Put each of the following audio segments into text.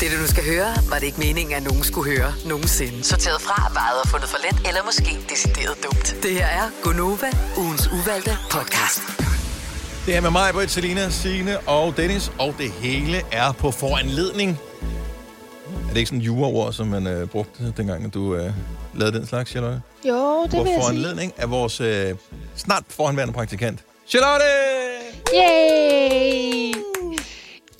Det, du nu skal høre, var det ikke meningen, at nogen skulle høre nogensinde. Sorteret fra, vejet og fundet for let, eller måske decideret dumt. Det her er Gonova, ugens uvalgte podcast. Det er med mig, Britt, Selina, Signe og Dennis, og det hele er på foranledning. Er det ikke sådan en juraord, som man øh, brugte, dengang du øh, lavede den slags, Charlotte? Jo, det På vil jeg sige. foranledning af vores øh, snart foranværende praktikant, Charlotte! Yay!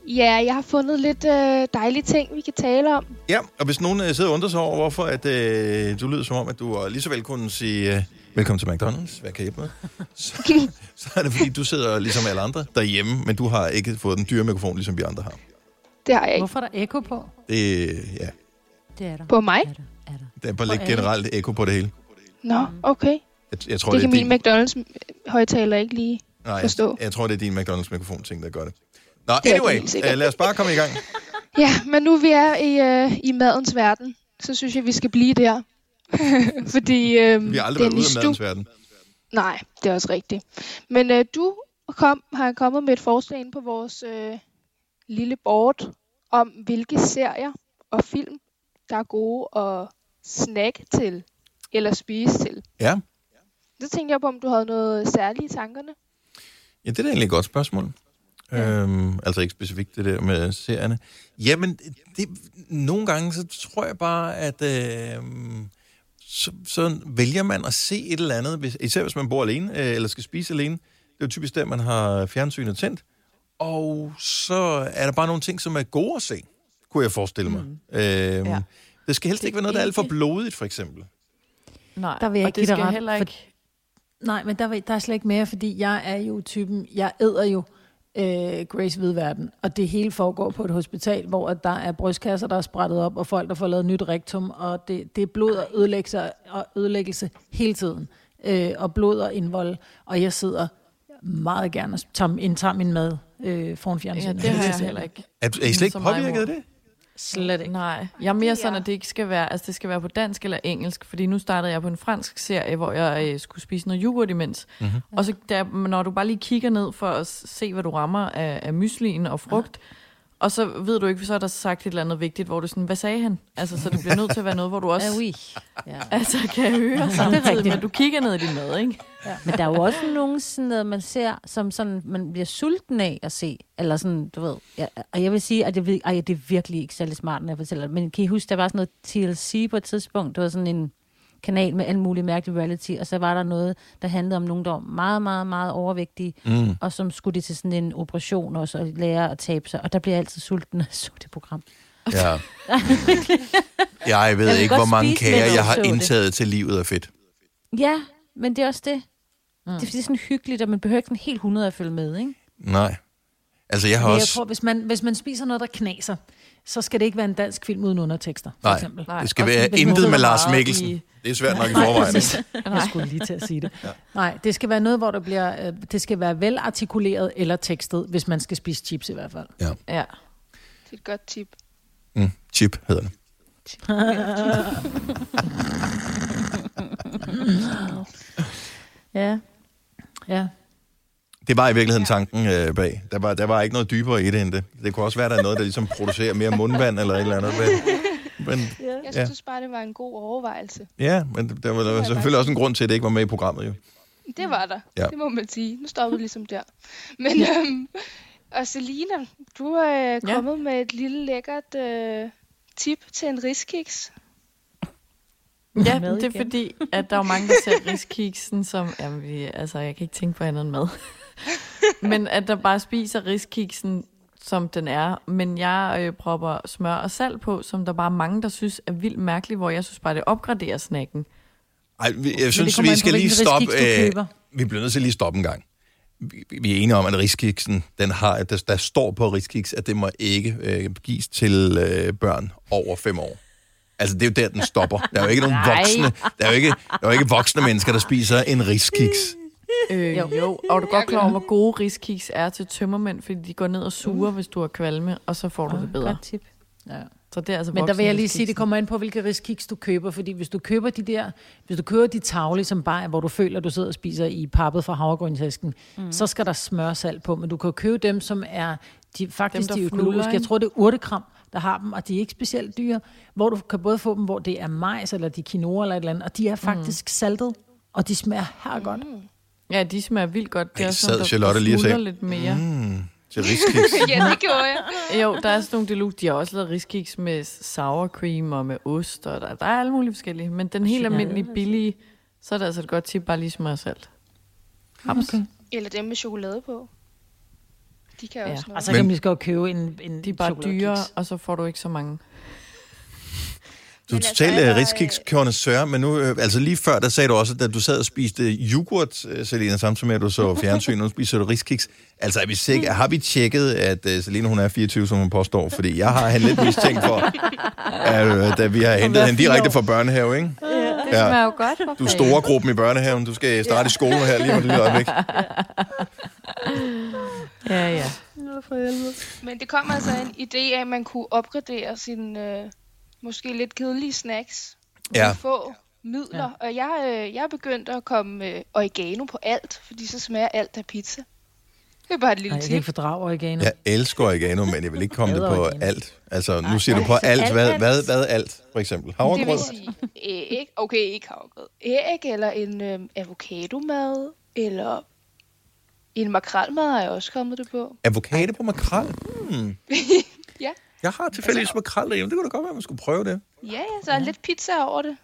Ja, jeg har fundet lidt øh, dejlige ting, vi kan tale om. Ja, og hvis nogen øh, sidder og undrer sig over, hvorfor at, øh, du lyder som om, at du øh, lige så vel kunne sige, øh, velkommen til McDonald's, hvad kan jeg hjælpe med? Så, så er det fordi, du sidder ligesom alle andre derhjemme, men du har ikke fået den dyre mikrofon, ligesom vi andre har. Det har jeg ikke. Hvorfor er der ekko på? Det, ja, Det er der. På mig? Er der. Er der. der er bare lidt er det? generelt ekko på det hele. Nå, okay. Jeg, jeg tror, Det det, kan er min din, McDonald's-højtaler ikke lige. nej, forstå. jeg, jeg tror, det er din McDonald's mikrofon ting, der gør det. Nå, anyway, uh, lad os bare komme i gang. Ja, men nu vi er i, øh, i madens verden, så synes jeg, vi skal blive der. Fordi øh, Vi har aldrig været ude af Dennis, madens du... verden. Nej, det er også rigtigt. Men øh, du kom, har kommet med et forslag ind på vores øh, lille board om, hvilke serier og film, der er gode at snakke til eller spise til. Ja. Så tænkte jeg på, om du havde noget særligt i tankerne. Ja, det er da egentlig et godt spørgsmål. Ja. Øhm, altså ikke specifikt det der med serierne. Jamen, det, nogle gange så tror jeg bare, at øhm, så, så vælger man at se et eller andet, hvis, især hvis man bor alene, øh, eller skal spise alene. Det er jo typisk der, man har fjernsynet tændt. Og så er der bare nogle ting, som er gode at se, kunne jeg forestille mig. Mm. Øhm, ja. Det skal helst Det ikke være noget, der er alt for blodigt, for eksempel. Nej, Der vil jeg og ikke det skal ret, heller for- ikke... Nej, men der, vil- der er slet ikke mere, fordi jeg er jo typen, jeg æder jo øh, Grace Hvidverden, og det hele foregår på et hospital, hvor at der er brystkasser, der er sprættet op, og folk, der får lavet nyt rektum, og det, det er blod og ødelæggelse, og ødelæggelse hele tiden, øh, og blod og indvold, og jeg sidder meget gerne og tager, indtager min mad øh, foran Ja, fjernsynet. det har jeg heller ikke. Er, er I slet ikke påvirket af det? Slet ikke. Nej, jeg er mere sådan, at det ikke skal være, altså det skal være på dansk eller engelsk, fordi nu startede jeg på en fransk serie, hvor jeg øh, skulle spise noget yoghurt imens. Mhm. Mm-hmm. Og så der, når du bare lige kigger ned for at se, hvad du rammer af, af myslien og frugt, og så ved du ikke, så er der sagt et eller andet vigtigt, hvor du sådan, hvad sagde han? Altså, så det bliver nødt til at være noget, hvor du også oui. ja. altså, kan høre samtidig, men du kigger ned i din mad, ikke? Men der er jo også nogle sådan noget, man ser, som sådan, man bliver sulten af at se. Eller sådan, du ved. Ja, og jeg vil sige, at jeg ved, ej, det er virkelig ikke særlig smart, når jeg fortæller det. Men kan I huske, der var sådan noget TLC på et tidspunkt? Det var sådan en kanal med alle mulige mærkelige reality, og så var der noget, der handlede om nogen, der var meget, meget, meget overvægtige, Mm. og som skulle de til sådan en operation også, og lære at tabe sig. Og der bliver jeg altid sulten af at så det program. Ja. Jeg ved Jeg ikke, hvor mange kager, jeg har så det. indtaget til livet af fedt. Ja, men det er også det. Mm. Det er fordi, det er sådan hyggeligt, og man behøver ikke sådan helt 100 at følge med, ikke? Nej. Altså, jeg har Men jeg også... tror, hvis man, hvis man spiser noget, der knaser, så skal det ikke være en dansk film uden undertekster, for Nej. eksempel. Nej, Det skal være intet med Lars Mikkelsen. i- Det er svært nok i Nej, forvejen. præcis. Jeg skulle lige til at sige det. Ja. Nej, det skal være noget, hvor der bliver, øh, det skal være velartikuleret eller tekstet, hvis man skal spise chips i hvert fald. Ja. Det er et godt tip. Mm, chip hedder det. Ja. Ja. Det var i virkeligheden tanken øh, bag. Der var, der var ikke noget dybere i det end det. Det kunne også være, der er noget, der ligesom producerer mere mundvand eller et eller andet. Men, men, Jeg Ja. synes bare, det var en god overvejelse. ja, men der var, der var selvfølgelig også en grund til, at det ikke var med i programmet. Jo. Det var der. Ja. Det må man sige. Nu stopper vi ligesom der. Men, øhm, og Selina, du er øh, Ja. kommet med et lille lækkert øh, tip til en riskiks. Ja, Mad det er igen. fordi, at der er mange, der ser riskiksen som... Jamen, vi, altså, jeg kan ikke tænke på andet end mad. men at der bare spiser riskiksen, som den er. Men jeg øh, propper smør og salt på, som der bare er mange, der synes er vildt mærkeligt, hvor jeg synes bare, det opgraderer snacken. Ej, vi- jeg synes, vi skal lige stoppe. Øh, vi bliver nødt til lige stoppe en gang. Vi, vi er enige om, at riskiksen, den har, der, der står på riskiks, at det må ikke øh, gives til øh, børn over fem år. Altså, det er jo der, den stopper. Der er jo ikke nogen Nej. voksne, der er jo ikke, der er jo ikke voksne mennesker, der spiser en riskiks. Øh, jo. jo. Og er du godt klar over, hvor gode riskiks er til tømmermænd, fordi de går ned og suger, hvis du har kvalme, og så får du det bedre. Godt tip. Ja. Så det er altså Men der vil jeg lige sige, det kommer an på, hvilke riskiks du køber. Fordi hvis du køber de der, hvis du køber de tavle, som bare, hvor du føler, at du sidder og spiser i pappet fra havregrønsæsken, mm. så skal der smør salt på. Men du kan købe dem, som er de, faktisk Dem, de økologiske. Jeg tror, det er urtekram. Der har dem, og de er ikke specielt dyre, hvor du kan både få dem, hvor det er majs, eller de quinoa eller et eller andet, og de er faktisk mm. saltet, og de smager her godt. Mm. Ja, de smager vildt godt. Det Ej, er sad sådan, der, Charlotte lige og sagde, lidt mere. Mm, til riskiks. ja, det gjorde jeg. Jo, der er sådan nogle deluxe. De har også lavet riskiks med sour cream og med ost, og der, der er alle mulige forskellige. Men den helt almindelige billige, så er det altså et godt tip, bare lige smøre salt. Haps. Okay. Eller dem med chokolade på. De kan Ja. også noget. Og så kan vi skal købe en, en De er bare dyre, og så får du ikke så mange. Du er altså, totalt jeg uh, var, riskiks men nu, øh, altså lige før, der sagde du også, at du sad og spiste yoghurt, øh, Selina, samtidig med, at du så fjernsyn, nu spiser du riskiks. Altså, er vi sikre, har vi tjekket, at uh, Selina, hun er 24, som hun påstår? Fordi jeg har han lidt mistænkt for, at, uh, da vi har hentet hende direkte fra børnehave, ikke? Det Ja. smager jo godt. Du er store gruppen i børnehaven, du skal starte i skolen her lige om et lille øjeblik. Ja, ja. Men det kom altså en idé af, at man kunne opgradere sine øh, måske lidt kedelige snacks. Ja. Få midler. Ja. Og jeg, øh, jeg er begyndt at komme øh, oregano på alt, fordi så smager alt af pizza. Det er bare et lille Nej, jeg kan tip. ikke fordrage oregano. Jeg elsker oregano, men jeg vil ikke komme det på oregano. alt. Altså, nu siger du på alt. Hvad, hvad, hvad alt, for eksempel? Det Havregrød? vil sige æg, okay, ikke havregrød. Æg, eller en øh, avocado-mad, eller en makrelmad har jeg også kommet det på. Avocado på makrel? Hmm. Ja. Jeg har tilfældigvis makrel derhjemme. Det kunne da godt være, at man skulle prøve det. Ja, ja, så er lidt pizza over det.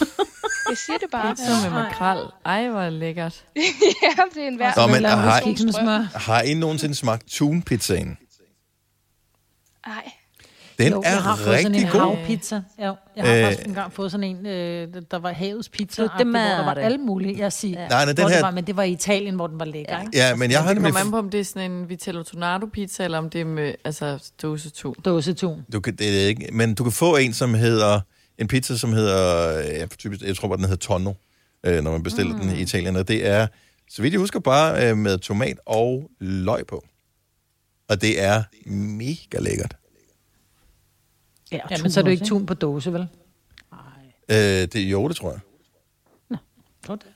Jeg siger det bare. Pizza med makrel. Ej, hvor lækkert. ja, det er en hver. Nå, men har- smør. Har I nogensinde smagt tunpizzaen? Ej, Den jo, er jeg har fået sådan rigtig en god. havpizza. Jo, jeg har Øh. faktisk engang fået sådan en, øh, der var havets pizza, Så det hvor der var det. alle mulige, jeg siger. Ja. Nej, nej, den her- det var, men det var i Italien, hvor den var lækker, ikke? Ja, men jeg har Det nemlig... kommer an på, om det er sådan en Vitello Tornado pizza, eller om det er med altså, dåse 2. Dåsetun. Du kan, det er ikke, men du kan få en, som hedder... En pizza, som hedder... Ja, typisk, jeg tror bare, den hedder tonno, øh, når man bestiller mm. den i Italien. Og det er, så vidt jeg husker, bare øh, med tomat og løg på. Og det er mega lækkert. Ja, Ja, men så er det jo ikke tun på dåse, vel? Øh, det er jo, det tror jeg. Tror du det?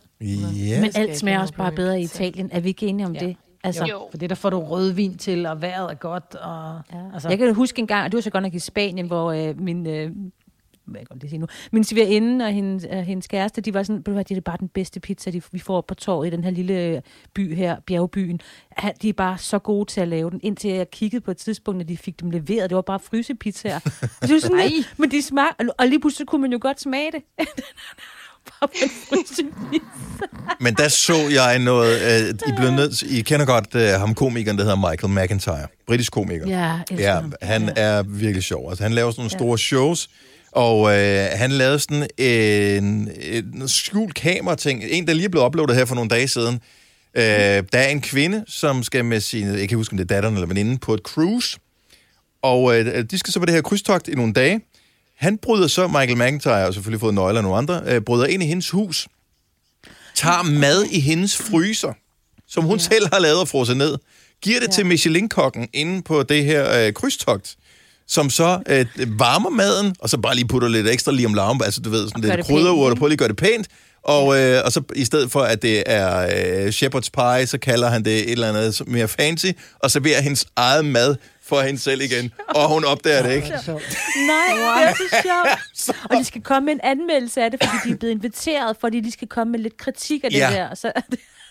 Ja. Men alt smager også bare bedre i. Italien. Er vi ikke enige om Ja. det? Altså, Jo. For det der får du rødvin til, og vejret er godt, og... Ja. Altså, Jeg kan huske en gang, og det var så godt nok i Spanien, hvor øh, min, øh, hvad jeg godt lige sige nu, min svigerinde og hendes, øh, hendes kæreste, de var sådan, "Ved du hvad, det er bare den bedste pizza, de, vi får på torvet i den her lille øh, by her, bjergbyen. De er bare så gode til at lave den, indtil jeg kiggede på et tidspunkt, når de fik dem leveret. Det var bare frysepizzaer. Og det var sådan, lidt, men de smager, og lige pludselig kunne man jo godt smage det. Men der så jeg noget... Øh, I, blev nødt, I kender godt øh, ham komikeren, der hedder Michael McIntyre. Britisk komiker. Ja, Ja, han er virkelig sjov. Altså, han laver sådan nogle store shows, og øh, han lavede sådan en, en skjult kamera-ting. En, der lige er blevet uploadet her for nogle dage siden. Øh, der er en kvinde, som skal med sin, jeg kan huske, om det er datteren eller veninden, på et cruise. Og øh, de skal så på det her krydstogt i nogle dage. Han bryder så, Michael McIntyre har selvfølgelig fået nøgler af nogle andre, øh, bryder ind i hendes hus, tager mad i hendes fryser, som hun ja. selv har lavet og frosset ned, giver det ja. til Michelin-kokken inde på det her øh, krydstogt, som så øh, varmer maden, og så bare lige putter lidt ekstra lige om larm, altså du ved, sådan lidt krydderurter på, lige gør det pænt, og, øh, og så i stedet for, at det er øh, shepherd's pie, så kalder han det et eller andet mere fancy, og serverer hendes eget mad for hende selv igen, og hun opdager det ikke. Nej, det er så sjovt. Og de skal komme med en anmeldelse af det, fordi de er blevet inviteret, fordi de skal komme med lidt kritik af det Ja. der. Så,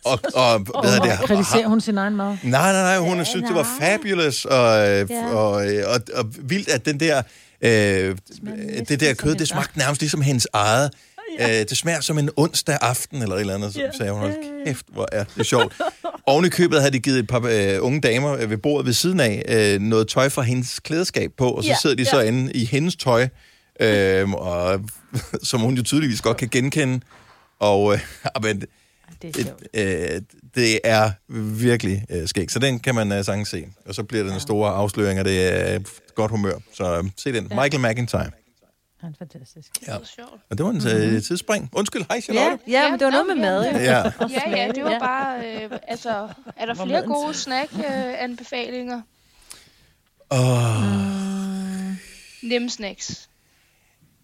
Og, og hvad hedder det? kritiserer hun sin egen mad? Nej, nej, nej, hun Ja, synes, det var nej. fabulous, og, øh, Ja. og, øh, og, og vildt, at den der, øh, det der kød, det smagte nærmest ligesom hendes eget. Øh, det smager som en onsdag aften, eller et eller andet, så sagde hun, hold kæft, hvor er det sjovt. Oven i købet havde de givet et par øh, unge damer øh, ved bordet ved siden af øh, noget tøj fra hendes klædeskab på, og så Ja, sidder de så inde i hendes tøj, øh, og, som hun jo tydeligvis godt kan genkende. Og, øh, men, det er sjovt. det, øh, det er virkelig øh, skægt, så den kan man øh, sagtens se. Og så bliver det en store afsløring, og det er øh, godt humør. Så øh, se den. Michael McIntyre. Han er fantastisk. Ja. det sjovt. Og det var en øh, tidsspring. Undskyld, hej Ja, Charlotte. ja, men det var noget med mad. jo. Ja. Ja, ja, det var Ja. bare, øh, altså, er der flere gode snack-anbefalinger? Åh, Nemme snacks.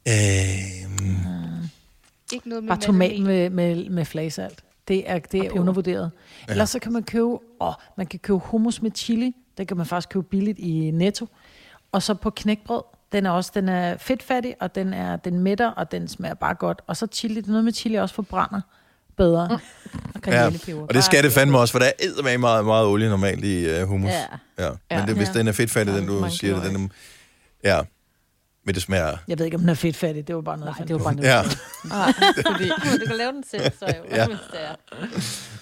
øh, Ikke noget med Bare tomat med, med, med flagesalt. Det er, det er undervurderet. Ja. Ellers så kan man købe, åh, man kan købe hummus med chili. Det kan man faktisk købe billigt i Netto. Og så på knækbrød. Den er også den er fedtfattig, og den er den mætter, og den smager bare godt. Og så chili. Det er noget med chili også forbrænder bedre. Og Ja, og det skal det fandme også, for der er eddermame meget, meget olie normalt i uh, hummus. Ja. ja. Men det, hvis Ja. den er fedtfattig, den du siger den er, Ja, men det smager... Jeg ved ikke, om den er fedtfattig. Det var bare noget, Nej, det var bare noget. Ja. Ah, fordi, Du kan lave den selv, så jo. Ja. Er.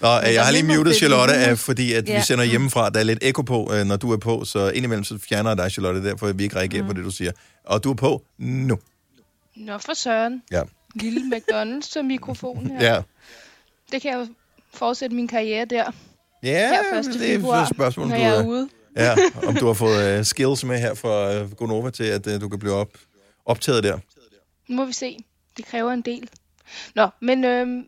Nå, jeg har lige muted Charlotte, øh, fordi at vi Ja. sender hjemmefra. Der er lidt ekko på, øh, når du er på, så indimellem så fjerner jeg dig, Charlotte, derfor vi ikke reagerer Mm. på det, du siger. Og du er på nu. Nå for søren. Ja. Lille McDonald's som mikrofon her. Ja. Det kan jeg jo fortsætte min karriere der. Ja, Her 1. det er et spørgsmål, når du, er ude. Ja, om du har fået uh, skills med her fra uh, Gonova til, at uh, du kan blive op, optaget der. Nu må vi se. Det kræver en del. Nå, men øhm,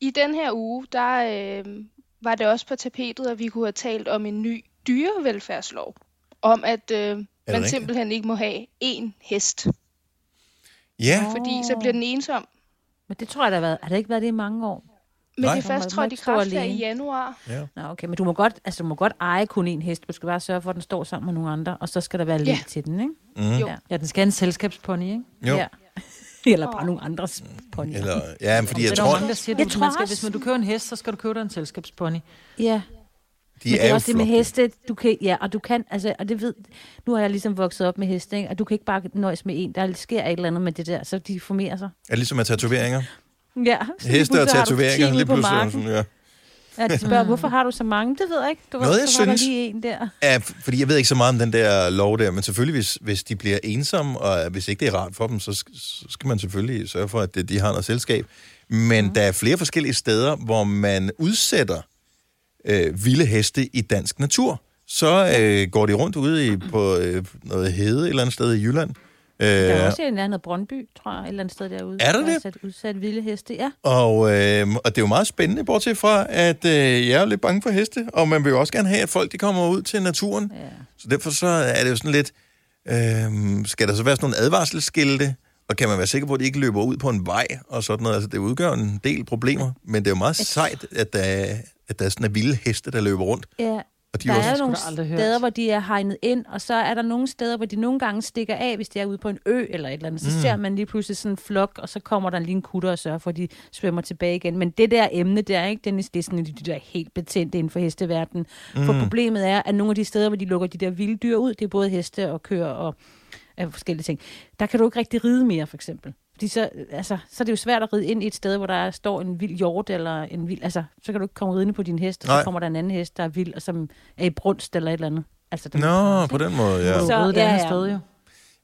i den her uge, der øhm, var det også på tapetet, at vi kunne have talt om en ny dyrevelfærdslov. Om at øh, man rigtigt? simpelthen ikke må have én hest, Ja, fordi så bliver den ensom. Men det tror jeg, der har været. Har det ikke været det i mange år? Men Nej. det er først trådt i kraft her i januar. Nå, okay, men du må godt, altså, du må godt eje kun én hest. Du skal bare sørge for, at den står sammen med nogle andre, og så skal der være Ja. lidt til den, ikke? mm. Jo. Ja. Ja, den skal have en selskabspony, ikke? jo. Ja. Eller bare nogle andres ponyer. Eller, ja, men fordi jeg det er tror, mange, der siger, Jeg at tror man skal, også- hvis man, du køber en hest, så skal du købe dig en selskabspony. Ja, de men det er er jo også det med heste, du kan, ja, og du kan, altså, og det ved, nu har jeg ligesom vokset op med heste, ikke? og du kan ikke bare nøjes med en, der sker et eller andet med det der, så de formerer sig. Er det ligesom med tatoveringer? Ja, Heste og tatoveringer, 10 ude lige på pludselig. marken. Sådan, ja. Ja, de spørger, hvorfor har du så mange? Det ved jeg ikke. Du Noget, ved, jeg synes- lige en der. Ja, fordi jeg ved ikke så meget om den der lov der, men selvfølgelig, hvis, hvis de bliver ensomme, og hvis ikke det er rart for dem, så, så skal man selvfølgelig sørge for, at de, de har noget selskab. Men mm. der er flere forskellige steder, hvor man udsætter øh, vilde heste i dansk natur. Så øh, går de rundt ude i, på øh, noget hede et eller andet sted i Jylland. Der er Øh, også en anden Brøndby, tror jeg, et eller andet sted derude. Er der det? sat, udsat vilde heste, ja. og, øh, og det er jo meget spændende, bortset fra, at øh, jeg er lidt bange for heste, og man vil jo også gerne have, at folk de kommer ud til naturen. ja. Så derfor så er det jo sådan lidt, øh, skal der så være sådan nogle advarselsskilte, og kan man være sikker på, at de ikke løber ud på en vej og sådan noget. Altså, det udgør en del problemer, men det er jo meget sejt, at der, er- at der er sådan en vilde heste, der løber rundt. ja. Og de Der er også, er nogle steder, hvor de er hegnet ind, og så er der nogle steder, hvor de nogle gange stikker af, hvis de er ude på en ø eller et eller andet. Så mm. ser man lige pludselig sådan en flok, og så kommer der lige en kutter og sørger for, at de svømmer tilbage igen. Men det der emne der, ikke, Dennis, det er sådan de der helt betændte inden for hesteverdenen. Mm. For problemet er, at nogle af de steder, hvor de lukker de der vilde dyr ud, det er både heste og køer og af forskellige ting. Der kan du ikke rigtig ride mere, for eksempel. Fordi så, altså, så er det jo svært at ride ind i et sted, hvor der står en vild hjort, eller en vild, altså, så kan du ikke komme ridende på din hest, og Nej. så kommer der en anden hest, der er vild, og som er i brunst eller et eller andet. Altså, den Nå, på den måde, ja. Du Så- så, det ja, ja. sted jo.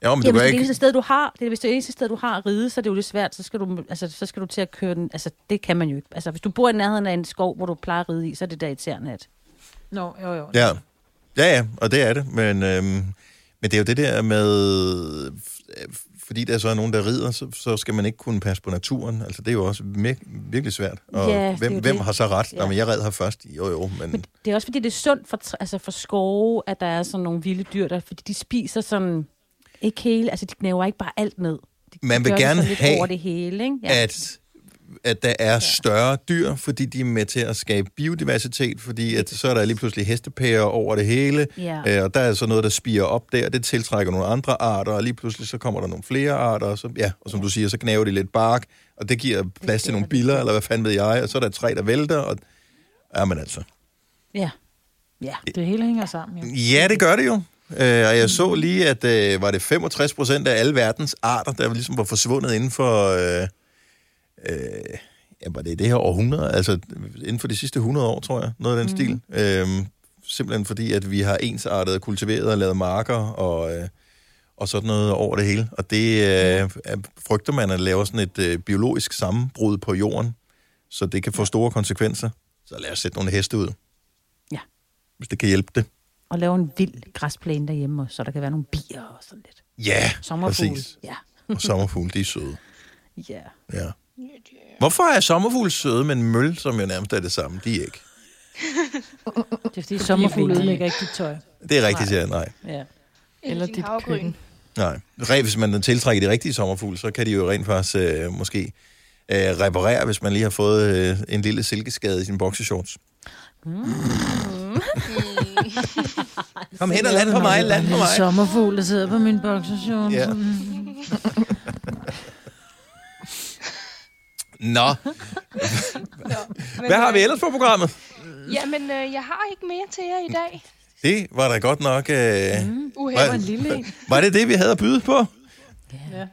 Ja, men du Jamen, kan hvis det ikke... eneste sted, du har, det er, hvis det er eneste sted, du har at ride, så er det jo lidt svært, så skal du, altså, så skal du til at køre den, altså, det kan man jo ikke. Altså, hvis du bor i nærheden af en skov, hvor du plejer at ride i, så er det da irriterende, at... Nå, jo, jo. Ja, ja, ja og det er det. Men, øhm, men det er jo det der med... Fordi der så er nogen, der rider, så, så skal man ikke kunne passe på naturen. Altså, det er jo også vir- virkelig svært. Og Ja, hvem, hvem det. har så ret? Ja. Nå, men jeg red her først. Jo, jo, men... Men det er også fordi, det er sundt for, altså for skove, at der er sådan nogle vilde dyr der, fordi de spiser sådan, ikke hele, altså de knæver ikke bare alt ned. De, Man vil gerne have, over det hele, ikke? Ja. at, at der er større dyr, fordi de er med til at skabe biodiversitet, fordi at så er der lige pludselig hestepærer over det hele, Ja. øh, og der er så noget, der spiger op der, det tiltrækker nogle andre arter, og lige pludselig så kommer der nogle flere arter, og, så, ja, og som du siger, så knæver de lidt bark, og det giver plads til nogle biller, eller hvad fanden ved jeg, og så er der et træ, der vælter, og ja, men altså. ja. Ja. Det hele hænger sammen, jo. Ja, det gør det jo. Øh, og jeg så lige, at øh, var det 65 procent af alle verdens arter, der ligesom var forsvundet inden for... Øh, øh, ja, var det det her århundrede? Altså inden for de sidste 100 år, tror jeg. Noget af den mm. stil. Øh, simpelthen fordi, at vi har ensartet, kultiveret og lavet marker og, øh, og sådan noget over det hele. Og det øh, er, frygter man at lave sådan et øh, biologisk sammenbrud på jorden, så det kan få store konsekvenser. Så lad os sætte nogle heste ud. Ja. Hvis det kan hjælpe det. Og lave en vild græsplæne derhjemme, så der kan være nogle bier og sådan lidt. Ja, Sommerfugle. præcis. Ja. Og sommerfugle, de er søde. Ja. Ja. Hvorfor er sommerfugle søde, men møl, som jo nærmest er det samme, de er ikke? Det er fordi Sommerfugle de- ødelægger ikke dit tøj. Det er rigtigt, ja, nej. Ja. Eller din dit havregryn. køkken. nej. Re- Hvis man tiltrækker de rigtige sommerfugle, så kan de jo rent faktisk øh, måske øh, reparere, hvis man lige har fået øh, en lille silkeskade i sin boxershorts. Kom hen og land på mig, land på mig. Sommerfugl, der sidder på min boxershorts. Ja. Nå, Men, hvad har vi ellers på programmet? Jamen, øh, jeg har ikke mere til jer i dag. Det var da godt nok... Øh, mm. Uha, var, lille en. var det det, vi havde at byde på? Ja.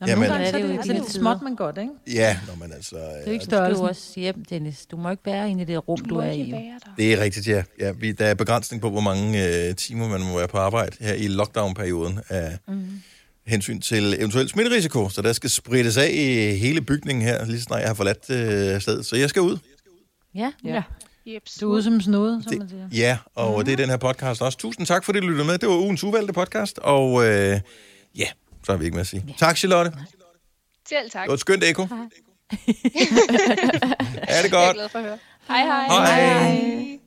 Jamen- Jamen, nogle gange Ja, så er det er det, jo så er det småt, men godt, ikke? Ja, når man altså... Det er Øh, jo ikke Du skal jo størrelsen. også hjem, Dennis. Du må ikke være inde i det rum, du må er i. det er rigtigt, ja. ja vi, der er begrænsning på, hvor mange øh, timer man må være på arbejde her i lockdown-perioden af mm. Hensyn til eventuel smitterisiko. Så der skal sprittes af i hele bygningen her, lige så snart jeg har forladt øh, stedet. Så jeg skal ud. Ja, Ja. Jeps. Du er ude som snude, som man siger. Ja, og mm. det er den her podcast også. Tusind tak, fordi du lyttede med. Det var ugens uvalgte podcast, og øh, ja, så har vi ikke mere at sige. Tak, Charlotte. Selv tak. Det var et skønt ekko. er det Jeg er godt? glad for at høre. Hej hej. Hej. hej.